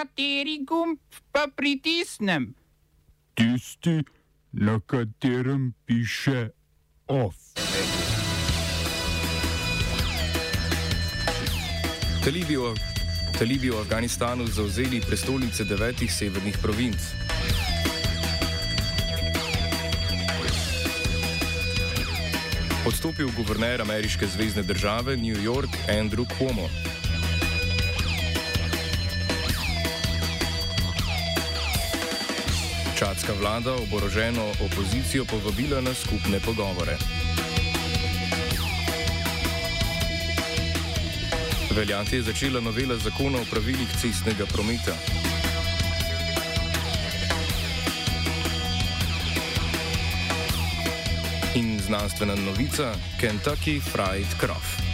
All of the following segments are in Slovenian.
Kateri gumb pa pritisnem? Tisti, na katerem piše OF. Talibi v, talibi v Afganistanu zauzeli prestolnice devetih severnih provinc. Odstopil guverner ameriške zvezdne države New York Andrew Cuomo. Čadska vlada oboroženo opozicijo povabila na skupne pogovore. Veljati je začela novela zakona o pravilih cestnega prometa. In znanstvena novica Kentucky Fried Croft.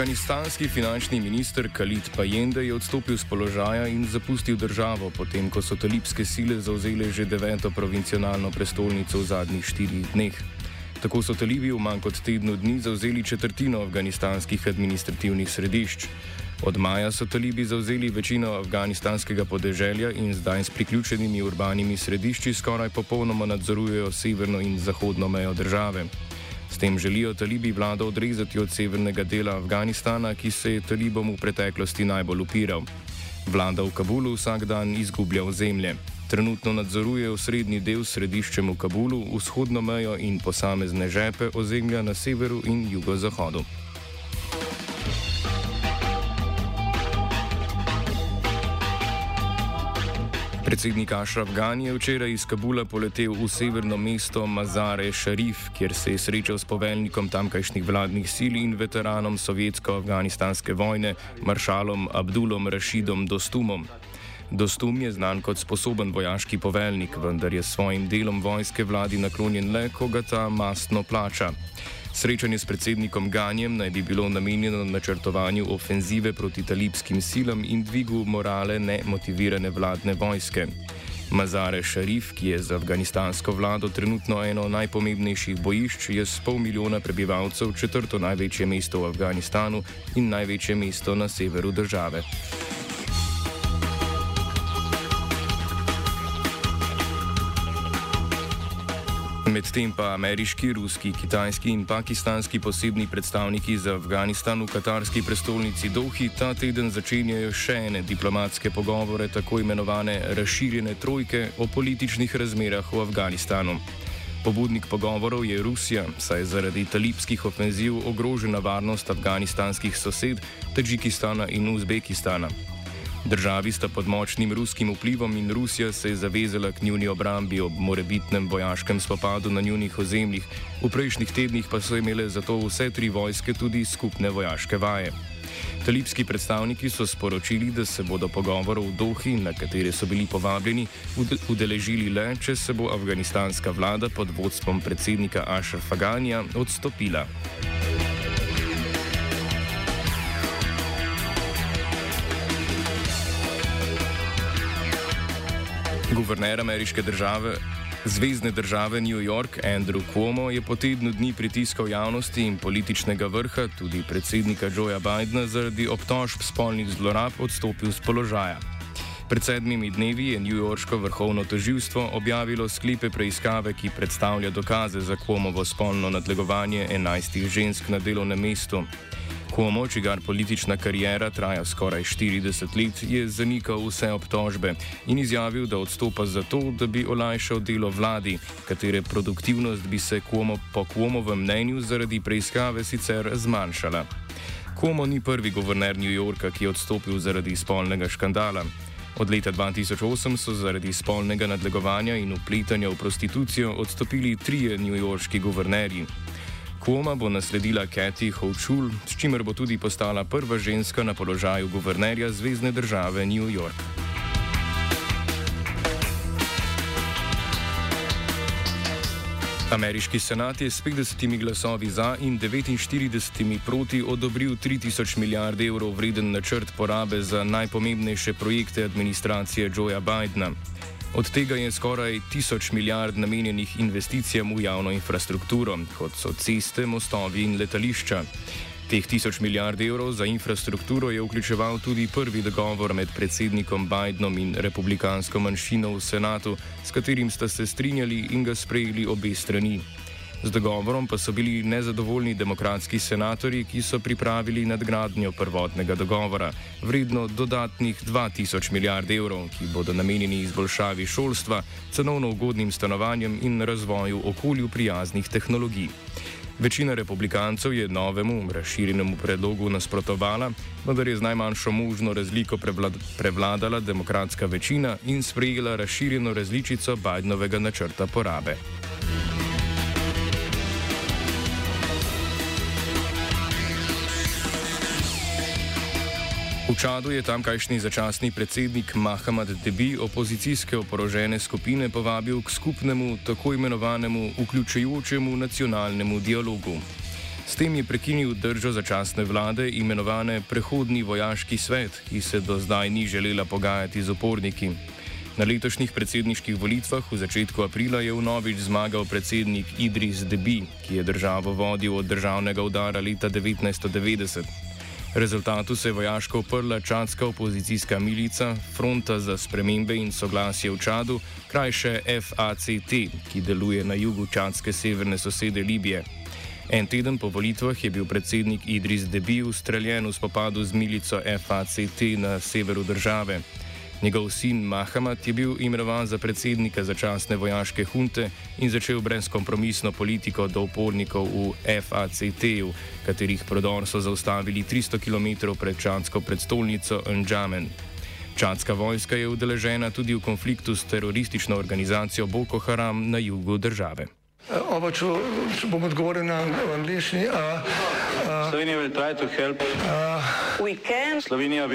Afganistanski finančni minister Khalid Pajende je odstopil z položaja in zapustil državo, potem ko so talibske sile zauzele že deveto provincionalno prestolnico v zadnjih štirih dneh. Tako so talibi v manj kot tednu dni zauzeli četrtino afganistanskih administrativnih središč. Od maja so talibi zauzeli večino afganistanskega podeželja in zdaj s priključenimi urbanimi središči skoraj popolnoma nadzorujejo severno in zahodno mejo države. Tem želijo talibi vlado odrezati od severnega dela Afganistana, ki se je talibom v preteklosti najbolj upiral. Vlada v Kabulu vsak dan izgublja ozemlje. Trenutno nadzoruje osrednji del središčem v Kabulu, vzhodno mejo in posamezne žepe ozemlja na severu in jugozahodu. Predsednik Ašraf Gani je včeraj iz Kabula poletel v severno mesto Mazare Šarif, kjer se je srečal s poveljnikom tamkajšnjih vladnih sil in veteranom sovjetsko-afganistanske vojne, maršalom Abdulom Rašidom Dostumom. Dostum je znan kot sposoben vojaški poveljnik, vendar je s svojim delom vojske vladi naklonjen le, ko ga ta mastno plača. Srečanje s predsednikom Ganjem naj bi bilo namenjeno načrtovanju ofenzive proti talibskim silam in dvigu morale nemotivirane vladne vojske. Mazare Šarif, ki je za afganistansko vlado trenutno eno najpomembnejših bojišč, je s pol milijona prebivalcev četrto največje mesto v Afganistanu in največje mesto na severu države. Medtem pa ameriški, ruski, kitajski in pakistanski posebni predstavniki za Afganistan v katarski prestolnici Dohi ta teden začenjajo še ene diplomatske pogovore, tako imenovane razširjene trojke o političnih razmerah v Afganistanu. Pobudnik pogovorov je Rusija, saj zaradi talibskih ofenziv ogrožena varnost afganistanskih sosed, Tadžikistana in Uzbekistana. Državi sta pod močnim ruskim vplivom in Rusija se je zavezala k njuni obrambi ob morebitnem vojaškem spopadu na njunih ozemljih, v prejšnjih tednih pa so imele zato vse tri vojske tudi skupne vojaške vaje. Talibski predstavniki so sporočili, da se bodo pogovorov v Dohi, na katere so bili povabljeni, udeležili le, če se bo afganistanska vlada pod vodstvom predsednika Ašrafa Ganja odstopila. Guverner ameriške države, zvezdne države New York Andrew Cuomo je po tednu dni pritiskal javnosti in političnega vrha, tudi predsednika Joea Bidna, zaradi obtožb spolnih zlorab odstopil z položaja. Pred sedmimi dnevi je New Yorksko vrhovno toživstvo objavilo sklepe preiskave, ki predstavlja dokaze za Cuomovo spolno nadlegovanje enajstih žensk na delovnem mestu. Cuomo, čigar politična karijera traja skoraj 40 let, je zanikal vse obtožbe in izjavil, da odstopa zato, da bi olajšal delo vladi, katere produktivnost bi se Cuomo po Cuomovem mnenju zaradi preiskave sicer zmanjšala. Cuomo ni prvi guverner New Yorka, ki je odstopil zaradi spolnega škandala. Od leta 2008 so zaradi spolnega nadlegovanja in upletanja v prostitucijo odstopili trije newyorški guvernerji. Kuoma bo nasledila Kathy Hochul, s čimer bo tudi postala prva ženska na položaju guvernerja Zvezdne države New York. Ameriški senat je s 50 glasovi za in 49 proti odobril 3000 milijard evrov vreden načrt porabe za najpomembnejše projekte administracije Joea Bidna. Od tega je skoraj tisoč milijard namenjenih investicijam v javno infrastrukturo, kot so ceste, mostovi in letališča. Teh tisoč milijard evrov za infrastrukturo je vključeval tudi prvi dogovor med predsednikom Bidenom in republikansko manjšino v senatu, s katerim sta se strinjali in ga sprejeli obe strani. Z dogovorom pa so bili nezadovoljni demokratski senatorji, ki so pripravili nadgradnjo prvotnega dogovora, vredno dodatnih 2000 milijard evrov, ki bodo namenjeni izboljšavi šolstva, cenovno ugodnim stanovanjem in razvoju okolju prijaznih tehnologij. Večina republikancev je novemu, razširjenemu predlogu nasprotovala, vendar je z najmanjšo možno razliko prevladala demokratska večina in sprejela razširjeno različico Bidenovega načrta porabe. V Čadu je tamkajšnji začasni predsednik Mahamad Debi opozicijske oporožene skupine povabil k skupnemu, tako imenovanemu vključujočemu nacionalnemu dialogu. S tem je prekinil držo začasne vlade imenovane Prehodni vojaški svet, ki se do zdaj ni želela pogajati z uporniki. Na letošnjih predsedniških volitvah v začetku aprila je vnovič zmagal predsednik Idris Debi, ki je državo vodil od državnega udara leta 1990. Rezultatu se je vojaško oprla čadska opozicijska milica Fronta za spremembe in soglasje v Čadu, krajše FACT, ki deluje na jugu čadske severne sosede Libije. En teden po volitvah je bil predsednik Idris Debi ustreljen v spopadu z milico FACT na severu države. Njegov sin Mahamat je bil imenovan za predsednika začasne vojaške hunte in začel brezkompromisno politiko do upornikov v FACT-ju, katerih prodor so zaustavili 300 km pred čadsko predstolnico Njamen. Čadska vojska je udeležena tudi v konfliktu s teroristično organizacijo Boko Haram na jugu države. Oba, če, če bom odgovoril na angliški. Slovenija bo poskušala pomagati. Slovenija bo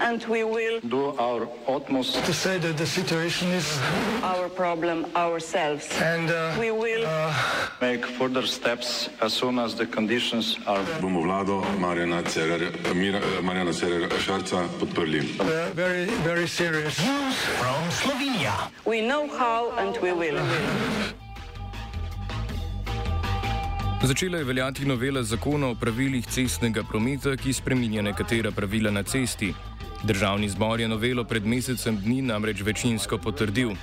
naredila svoj utmost, da bo rekla, da je situacija naš problem, naš. In bomo naredili nadaljnje korake, as soon as the conditions are. Bomo vlado Marjana Cererja, Marjana Cererja Šarca podprli. Very, very serious. News from Slovenija. We know how and we will. Začela je veljati novela zakona o pravilih cestnega prometa, ki spreminja nekatera pravila na cesti. Državni zbor je novelo pred mesecem dni namreč večinsko potrdil.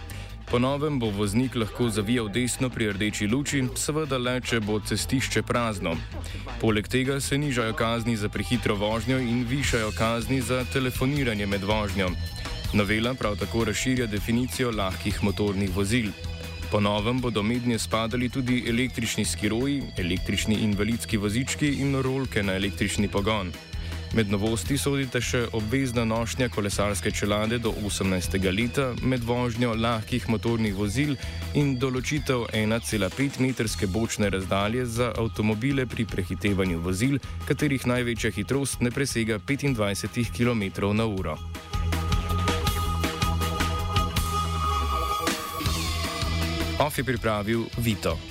Po novem bo voznik lahko zavijal desno pri rdeči luči, seveda le, če bo cestišče prazno. Poleg tega se nižajo kazni za prehitro vožnjo in višajo kazni za telefoniranje med vožnjo. Novela prav tako razširja definicijo lahkih motornih vozil. Po novem bodo mednje spadali tudi električni skiroji, električni invalidski vozički in rolke na električni pogon. Med novosti sodite še obvezna nošnja kolesarske čelade do 18. leta med vožnjo lahkih motornih vozil in določitev 1,5 metrske bočne razdalje za avtomobile pri prehitevanju vozil, katerih največja hitrost ne presega 25 km/h. Of je pripravil Vito.